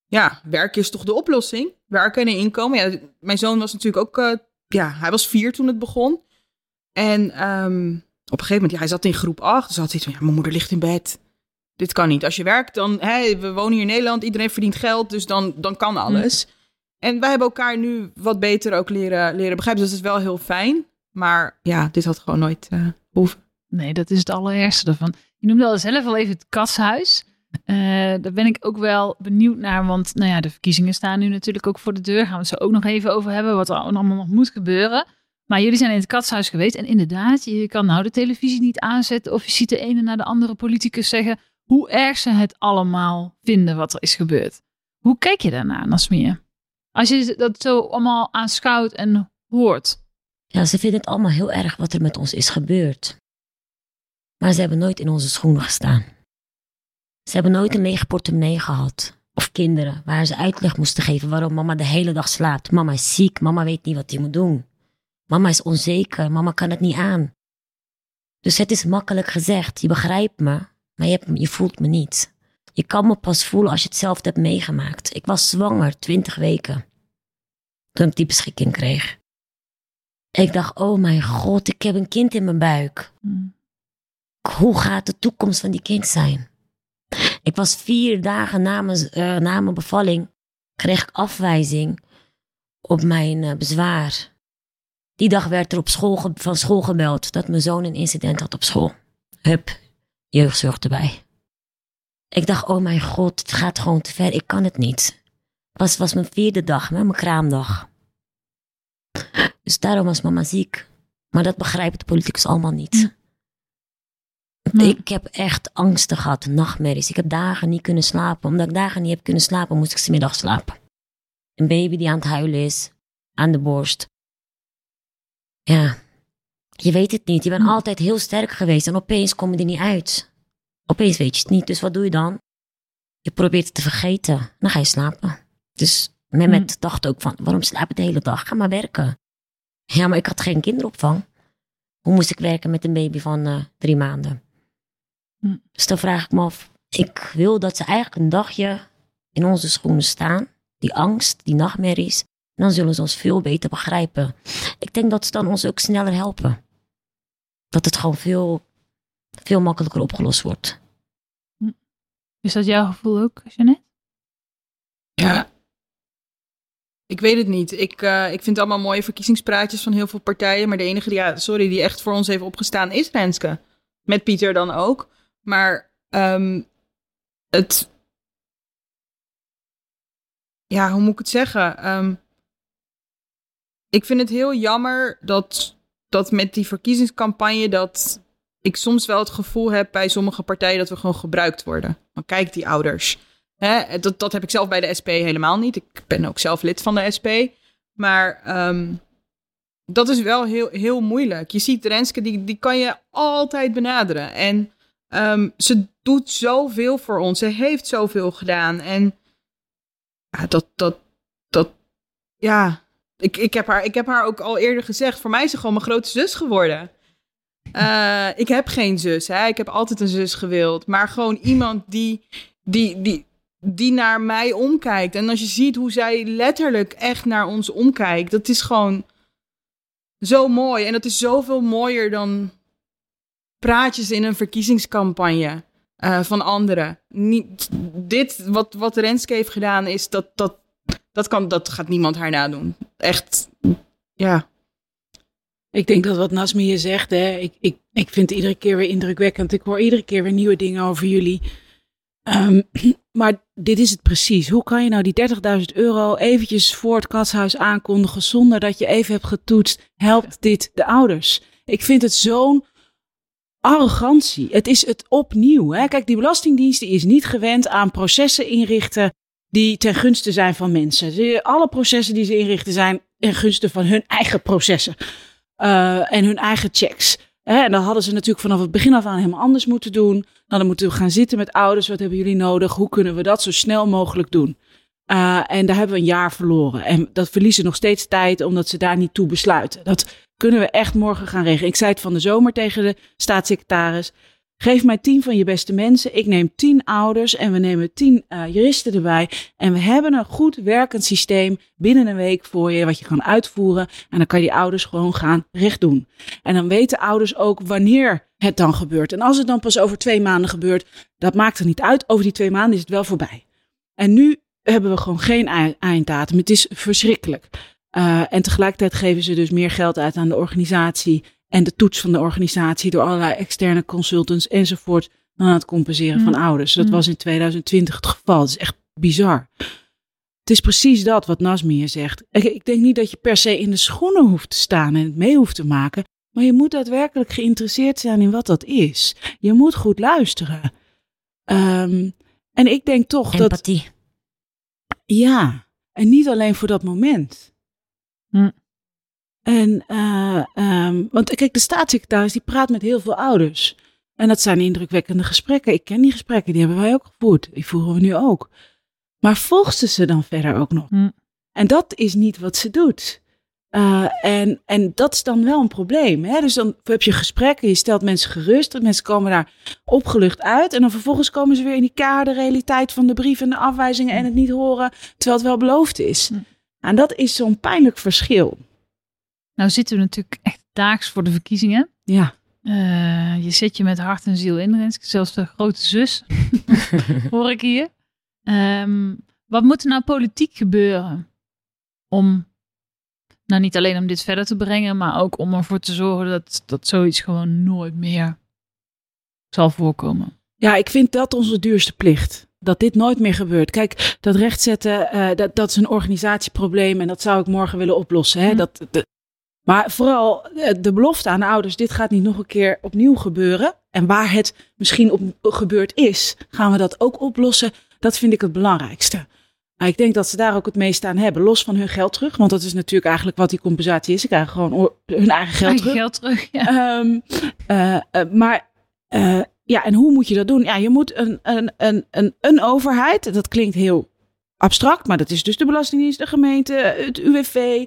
ja, werk is toch de oplossing? Werken en inkomen. Ja, mijn zoon was natuurlijk ook, eh, ja, hij was vier toen het begon. En ehm, op een gegeven moment, ja, hij zat in groep acht. Dus had hij van, ja, mijn moeder ligt in bed. Dit kan niet. Als je werkt, dan, hè, we wonen hier in Nederland, iedereen verdient geld, dus dan, dan kan alles. En wij hebben elkaar nu wat beter ook leren, leren begrijpen. Dus dat is wel heel fijn. Maar ja, dit had gewoon nooit eh hoeven. Nee, dat is het allerergste ervan. Je noemde al zelf al even het katshuis. Eh, daar ben ik ook wel benieuwd naar, want nou ja, de verkiezingen staan nu natuurlijk ook voor de deur. Gaan we het zo ook nog even over hebben, wat er allemaal nog moet gebeuren. Maar jullie zijn in het katshuis geweest en inderdaad, je kan nou de televisie niet aanzetten of je ziet de ene naar de andere politicus zeggen hoe erg ze het allemaal vinden wat er is gebeurd. Hoe kijk je daarnaar, Nasmia? Als je dat zo allemaal aanschouwt en hoort. Ja, ze vinden het allemaal heel erg wat er met ons is gebeurd. Maar ze hebben nooit in onze schoenen gestaan. Ze hebben nooit een lege portemonnee gehad. Of kinderen, waar ze uitleg moesten geven waarom mama de hele dag slaapt. Mama is ziek, mama weet niet wat hij moet doen. Mama is onzeker, mama kan het niet aan. Dus het is makkelijk gezegd, je begrijpt me, maar je, je voelt me niet. Je kan me pas voelen als je het zelf hebt meegemaakt. Ik was zwanger, twintig weken. Toen ik die beschikking kreeg. Ik dacht, oh mijn god, ik heb een kind in mijn buik. Hmm. Hoe gaat de toekomst van die kind zijn? Ik was vier dagen na mijn, eh, na mijn bevalling, kreeg ik afwijzing op mijn eh, bezwaar. Die dag werd er op school van school gebeld dat mijn zoon een incident had op school. Hup, jeugdzorg erbij. Ik dacht, oh mijn god, het gaat gewoon te ver, ik kan het niet. Het was, was mijn vierde dag, hè, mijn kraamdag. Dus daarom was mama ziek. Maar dat begrijpt de politicus allemaal niet. Ik heb echt angsten gehad, nachtmerries. Ik heb dagen niet kunnen slapen. Omdat ik dagen niet heb kunnen slapen, moest ik 's middag slapen. Een baby die aan het huilen is, aan de borst. Ja, je weet het niet. Je bent altijd heel sterk geweest en opeens kom je er niet uit. Opeens weet je het niet. Dus wat doe je dan? Je probeert het te vergeten. Dan ga je slapen. Dus Mehmet Hm. dacht ook van, waarom slaap ik de hele dag? Ga maar werken. Ja, maar ik had geen kinderopvang. Hoe moest ik werken met een baby van eh, drie maanden? Hm. Dus dan vraag ik me af. Ik wil dat ze eigenlijk een dagje in onze schoenen staan. Die angst, die nachtmerries. En dan zullen ze ons veel beter begrijpen. Ik denk dat ze dan ons ook sneller helpen. Dat het gewoon veel, veel makkelijker opgelost wordt. Is dat jouw gevoel ook, Jeannette? Ja. Ik weet het niet. Ik, eh, ik vind allemaal mooie verkiezingspraatjes van heel veel partijen. Maar de enige die, ja, sorry, die echt voor ons heeft opgestaan is Renske. Met Pieter dan ook. Maar ehm, het. Ja, hoe moet ik het zeggen? Ehm, ik vind het heel jammer dat, dat met die verkiezingscampagne. dat ik soms wel het gevoel heb bij sommige partijen dat we gewoon gebruikt worden. Maar kijk, die ouders. Hè, dat, dat heb ik zelf bij de SP helemaal niet. Ik ben ook zelf lid van de SP. Maar ehm, dat is wel heel, heel moeilijk. Je ziet Renske, die, die kan je altijd benaderen. En ehm, ze doet zoveel voor ons. Ze heeft zoveel gedaan. En ja, dat, dat, dat, ja. Ik, ik, heb haar, ik heb haar ook al eerder gezegd. Voor mij is ze gewoon mijn grote zus geworden. Eh, ik heb geen zus. Hè? Ik heb altijd een zus gewild. Maar gewoon iemand die, die, die, die naar mij omkijkt. En als je ziet hoe zij letterlijk echt naar ons omkijkt, dat is gewoon zo mooi. En dat is zoveel mooier dan praatjes in een verkiezingscampagne eh, van anderen. Dit, wat, wat Renske heeft gedaan, is dat, dat, dat, kan, dat gaat niemand haar nadoen. Echt, ja. Ik denk dat wat Nasmi zegt, hè, ik, ik, ik vind het iedere keer weer indrukwekkend. Ik hoor iedere keer weer nieuwe dingen over jullie. Ehm, maar dit is het precies. Hoe kan je nou die 30.000 euro eventjes voor het katshuis aankondigen zonder dat je even hebt getoetst? Helpt dit de ouders? Ik vind het zo'n arrogantie. Het is het opnieuw. Hè? Kijk, die Belastingdienst die is niet gewend aan processen inrichten die ten gunste zijn van mensen. Ze- Alle processen die ze inrichten zijn ten gunste van hun eigen processen. Eh, en hun eigen checks. En dat hadden ze natuurlijk vanaf het begin af aan helemaal anders moeten doen. Nou, dan moeten we gaan zitten met ouders. Wat hebben jullie nodig? Hoe kunnen we dat zo snel mogelijk doen? Eh, en daar hebben we een jaar verloren. En dat verliezen nog steeds tijd omdat ze daar niet toe besluiten. Dat kunnen we echt morgen gaan regelen. Ik zei het van de zomer tegen de staatssecretaris. Geef mij tien van je beste mensen. Ik neem tien ouders en we nemen tien eh, juristen erbij. En we hebben een goed werkend systeem binnen een week voor je, wat je kan uitvoeren. En dan kan je die ouders gewoon gaan recht doen. En dan weten ouders ook wanneer het dan gebeurt. En als het dan pas over twee maanden gebeurt, dat maakt er niet uit. Over die twee maanden is het wel voorbij. En nu hebben we gewoon geen ei- einddatum. Het is verschrikkelijk. Uh, en tegelijkertijd geven ze dus meer geld uit aan de organisatie en de toets van de organisatie door allerlei externe consultants enzovoort aan het compenseren van Mm. ouders. Dat Mm. was in 2020 het geval. Het is echt bizar. Het is precies dat wat Nasmi hier zegt. Ik, ik denk niet dat je per se in de schoenen hoeft te staan en het mee hoeft te maken. Maar je moet daadwerkelijk geïnteresseerd zijn in wat dat is. Je moet goed luisteren. Um, en ik denk toch dat. Empathie. Ja, en niet alleen voor dat moment. Hm. En, uh, um, want kijk, de staatssecretaris die praat met heel veel ouders. En dat zijn indrukwekkende gesprekken. Ik ken die gesprekken, die hebben wij ook gevoerd. Die voeren we nu ook. Maar volgt ze ze dan verder ook nog? Hm. En dat is niet wat ze doet. Uh, en, en dat is dan wel een probleem. Hè? Dus dan heb je gesprekken, je stelt mensen gerust. Mensen komen daar opgelucht uit. En dan vervolgens komen ze weer in die kade realiteit van de brief en de afwijzingen en het niet horen. Terwijl het wel beloofd is. Hm. En dat is zo'n pijnlijk verschil. Nou zitten we natuurlijk echt daags voor de verkiezingen. Ja. Uh, je zit je met hart en ziel in, Renske. Zelfs de grote zus, *laughs* hoor ik hier. Um, wat moet er nou politiek gebeuren om, nou niet alleen om dit verder te brengen, maar ook om ervoor te zorgen dat, dat zoiets gewoon nooit meer zal voorkomen? Ja, ik vind dat onze duurste plicht. Dat dit nooit meer gebeurt. Kijk, dat rechtzetten, uh, dat, dat is een organisatieprobleem en dat zou ik morgen willen oplossen. Hè? Hm. Dat, de, maar vooral eh, de belofte aan de ouders, dit gaat niet nog een keer opnieuw gebeuren. En waar het misschien op gebeurd is, gaan we dat ook oplossen. Dat vind ik het belangrijkste. Maar ik denk dat ze daar ook het meeste aan hebben, los van hun geld terug. Want dat is natuurlijk eigenlijk wat die compensatie is. Ze krijgen gewoon hun eigen geld Eigen terug. geld terug. Ja. Ehm, eh, eh, maar ja, en hoe moet je dat doen? Ja, je moet een, een, een, een, een overheid, dat klinkt heel abstract, maar dat is dus de Belastingdienst, de gemeente, het UWV,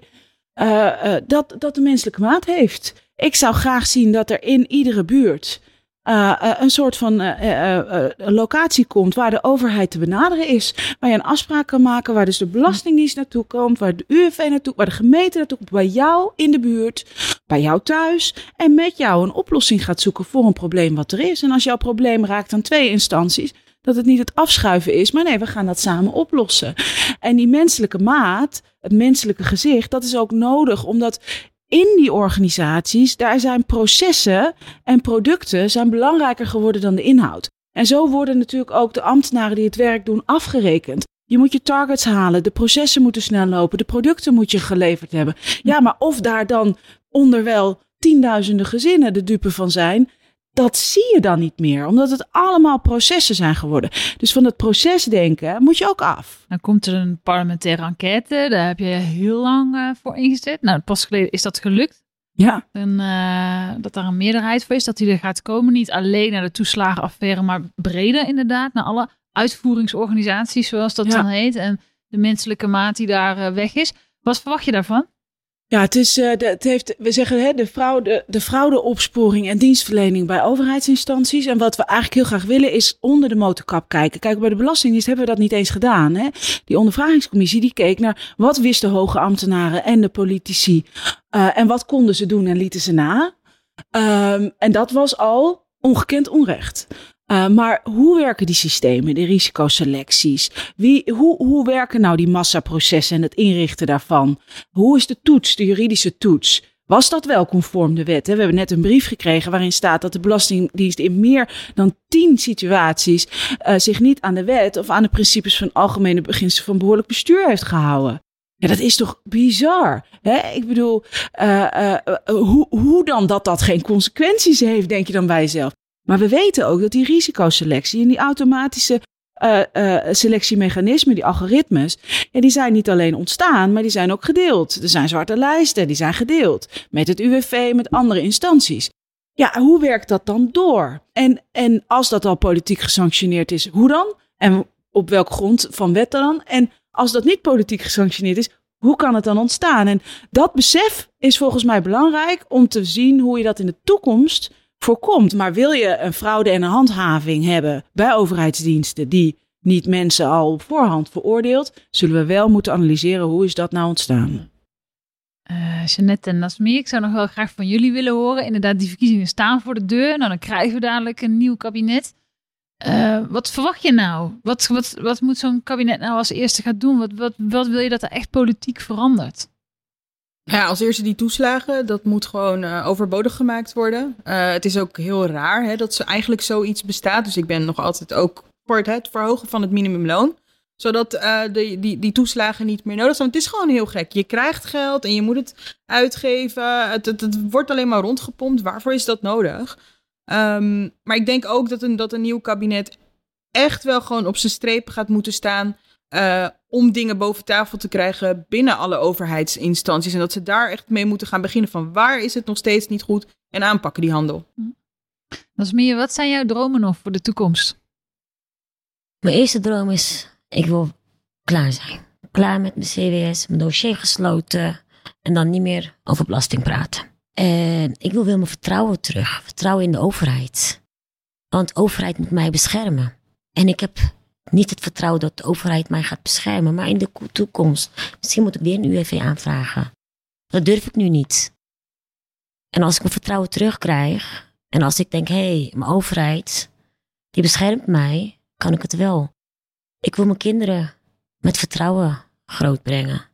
dat, dat de menselijke maat heeft. Ik zou graag zien dat er in iedere buurt eh, eh, een soort van eh, eh, eh, locatie komt waar de overheid te benaderen is. Waar je een afspraak kan maken, waar dus de Belastingdienst naartoe komt, waar de UWV naartoe, waar de gemeente naartoe komt, bij jou in de buurt, bij jou thuis. En met jou een oplossing gaat zoeken voor een probleem wat er is. En als jouw probleem raakt aan twee instanties, dat het niet het afschuiven is, maar nee, we gaan dat samen oplossen. En die menselijke maat, het menselijke gezicht, dat is ook nodig, omdat in die organisaties, daar zijn processen en producten zijn belangrijker geworden dan de inhoud. En zo worden natuurlijk ook de ambtenaren die het werk doen afgerekend. Je moet je targets halen, de processen moeten snel lopen, de producten moet je geleverd hebben. Ja, maar of daar dan onderwel tienduizenden gezinnen de dupe van zijn, dat zie je dan niet meer, omdat het allemaal processen zijn geworden. Dus van het procesdenken moet je ook af. Dan komt er een parlementaire enquête. Daar heb je heel lang eh, voor ingezet. Nou, pas geleden is dat gelukt. Ja, En, eh, dat daar een meerderheid voor is. Dat die er gaat komen. Niet alleen naar de toeslagenaffaire, maar breder inderdaad. Naar alle uitvoeringsorganisaties, zoals dat Ja. dan heet. En de menselijke maat die daar eh, weg is. Wat verwacht je daarvan? Ja, het is, eh, het heeft, we zeggen hè, de, fraude, de fraudeopsporing en dienstverlening bij overheidsinstanties. En wat we eigenlijk heel graag willen is onder de motorkap kijken. Kijk, bij de Belastingdienst hebben we dat niet eens gedaan. Hè? Die ondervragingscommissie die keek naar wat wisten hoge ambtenaren en de politici. eh, en wat konden ze doen en lieten ze na. Ehm, en dat was al ongekend onrecht. Uh, maar hoe werken die systemen, de risicoselecties? Wie, hoe, hoe werken nou die massaprocessen en het inrichten daarvan? Hoe is de toets, de juridische toets? Was dat wel conform de wet? Hè? We hebben net een brief gekregen waarin staat dat de Belastingdienst in meer dan tien situaties uh, zich niet aan de wet of aan de principes van algemene beginselen van behoorlijk bestuur heeft gehouden. Ja, dat is toch bizar? Hè? Ik bedoel, uh, hoe, hoe dan dat dat geen consequenties heeft, denk je dan bij jezelf? Maar we weten ook dat die risicoselectie en die automatische uh, uh, selectiemechanismen, die algoritmes, ja, die zijn niet alleen ontstaan, maar die zijn ook gedeeld. Er zijn zwarte lijsten, die zijn gedeeld. Met het UWV, met andere instanties. Ja, hoe werkt dat dan door? En, en als dat al politiek gesanctioneerd is, hoe dan? En op welk grond van wet dan? En als dat niet politiek gesanctioneerd is, hoe kan het dan ontstaan? En dat besef is volgens mij belangrijk om te zien hoe je dat in de toekomst voorkomt. Maar wil je een fraude en een handhaving hebben bij overheidsdiensten die niet mensen al op voorhand veroordeelt, zullen we wel moeten analyseren hoe is dat nou ontstaan. Uh, Jeannette en Nasmi, ik zou nog wel graag van jullie willen horen. Inderdaad, die verkiezingen staan voor de deur. Nou, dan krijgen we dadelijk een nieuw kabinet. Uh, wat verwacht je nou? Wat, wat, wat moet zo'n kabinet nou als eerste gaan doen? Wat, wat, wat wil je dat er echt politiek verandert? Ja, als eerste die toeslagen, dat moet gewoon uh, overbodig gemaakt worden. Uh, het is ook heel raar hè, dat ze eigenlijk zoiets bestaat. Dus ik ben nog altijd ook voor het, verhogen van het minimumloon. Zodat uh, de, die, die toeslagen niet meer nodig zijn. Want het is gewoon heel gek. Je krijgt geld en je moet het uitgeven. Het, het, wordt alleen maar rondgepompt. Waarvoor is dat nodig? Um, maar ik denk ook dat een, dat een nieuw kabinet echt wel gewoon op zijn strepen gaat moeten staan. Uh, om dingen boven tafel te krijgen binnen alle overheidsinstanties. En dat ze daar echt mee moeten gaan beginnen van waar is het nog steeds niet goed en aanpakken die handel. Is meer, wat zijn jouw dromen nog voor de toekomst? Mijn eerste droom is, ik wil klaar zijn. Klaar met mijn CWS, mijn dossier gesloten en dan niet meer over belasting praten. En ik wil weer mijn vertrouwen terug, vertrouwen in de overheid. Want de overheid moet mij beschermen. En ik heb niet het vertrouwen dat de overheid mij gaat beschermen, maar in de toekomst. Misschien moet ik weer een UWV aanvragen. Dat durf ik nu niet. En als ik mijn vertrouwen terugkrijg, en als ik denk, hé, hey, mijn overheid, die beschermt mij, kan ik het wel. Ik wil mijn kinderen met vertrouwen grootbrengen.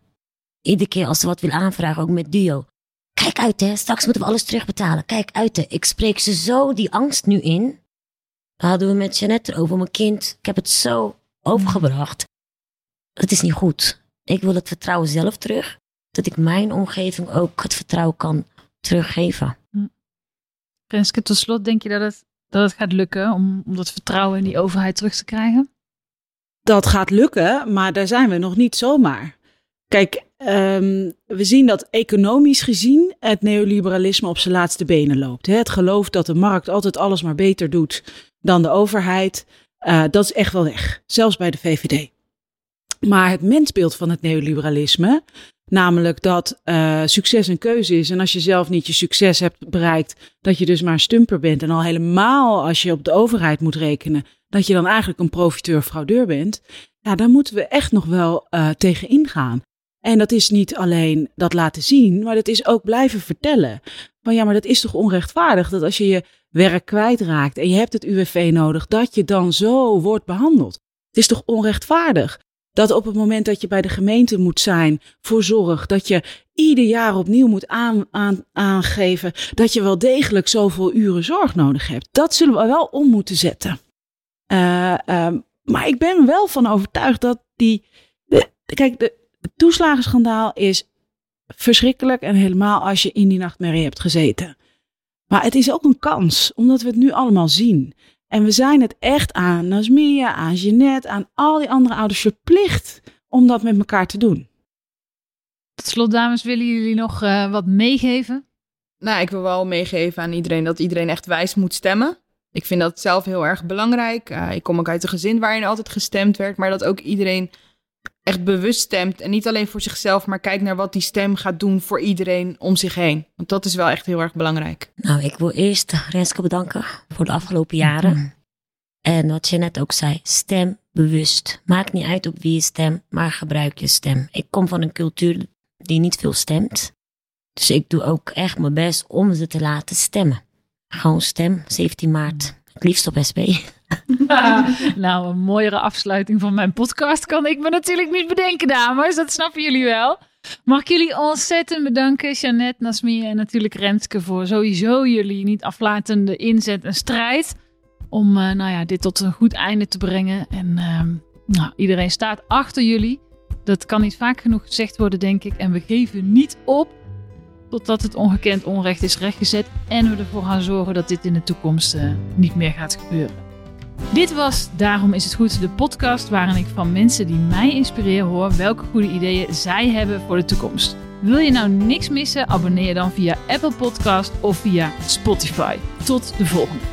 Iedere keer als ze wat wil aanvragen, ook met duo. Kijk uit hè, straks moeten we alles terugbetalen. Kijk uit hè, ik spreek ze zo die angst nu in. Daar hadden we met Jeannette over mijn kind. Ik heb het zo overgebracht. Het is niet goed. Ik wil het vertrouwen zelf terug. Dat ik mijn omgeving ook het vertrouwen kan teruggeven. Renske, tot slot denk je dat het, dat het gaat lukken om, om dat vertrouwen in die overheid terug te krijgen? dat gaat lukken, maar daar zijn we nog niet zomaar. Kijk, ehm, we zien dat economisch gezien het neoliberalisme op zijn laatste benen loopt. Het geloof dat de markt altijd alles maar beter doet dan de overheid, uh, dat is echt wel weg. Zelfs bij de VVD. Maar het mensbeeld van het neoliberalisme, namelijk dat uh, succes een keuze is en als je zelf niet je succes hebt bereikt, dat je dus maar een stumper bent en al helemaal als je op de overheid moet rekenen, dat je dan eigenlijk een profiteur-fraudeur bent, ja, daar moeten we echt nog wel uh, tegen ingaan. En dat is niet alleen dat laten zien, maar dat is ook blijven vertellen. Van ja, maar dat is toch onrechtvaardig dat als je je werk kwijtraakt en je hebt het UWV nodig, dat je dan zo wordt behandeld. Het is toch onrechtvaardig dat op het moment dat je bij de gemeente moet zijn voor zorg, dat je ieder jaar opnieuw moet aan, aan, aangeven dat je wel degelijk zoveel uren zorg nodig hebt. Dat zullen we wel om moeten zetten. Uh, uh, maar ik ben wel van overtuigd dat die. Kijk, de, het toeslagenschandaal is verschrikkelijk en helemaal als je in die nachtmerrie hebt gezeten. Maar het is ook een kans, omdat we het nu allemaal zien. En we zijn het echt aan Nasmia, aan Jeanette, aan al die andere ouders verplicht om dat met elkaar te doen. Tot slot, dames, willen jullie nog uh, wat meegeven? Nou, ik wil wel meegeven aan iedereen dat iedereen echt wijs moet stemmen. Ik vind dat zelf heel erg belangrijk. Uh, ik kom ook uit een gezin waarin altijd gestemd werd, maar dat ook iedereen echt bewust stemt. En niet alleen voor zichzelf, maar kijkt naar wat die stem gaat doen voor iedereen om zich heen. Want dat is wel echt heel erg belangrijk. Nou, ik wil eerst Renske bedanken voor de afgelopen jaren. En wat je net ook zei, stem bewust. Maakt niet uit op wie je stemt, maar gebruik je stem. Ik kom van een cultuur die niet veel stemt. Dus ik doe ook echt mijn best om ze te laten stemmen. Gewoon stem, 17 maart. Het liefst op SP. *laughs* nou, een mooiere afsluiting van mijn podcast kan ik me natuurlijk niet bedenken, dames. Dat snappen jullie wel. Mag ik jullie ontzettend bedanken, Jeannette, Nasmia en natuurlijk Renske, voor sowieso jullie niet aflatende inzet en strijd. Om uh, nou ja, dit tot een goed einde te brengen. En uh, nou, iedereen staat achter jullie. Dat kan niet vaak genoeg gezegd worden, denk ik. En we geven niet op totdat het ongekend onrecht is rechtgezet. En we ervoor gaan zorgen dat dit in de toekomst uh, niet meer gaat gebeuren. Dit was Daarom is het goed, de podcast waarin ik van mensen die mij inspireren hoor welke goede ideeën zij hebben voor de toekomst. Wil je nou niks missen? Abonneer dan via Apple Podcast of via Spotify. Tot de volgende.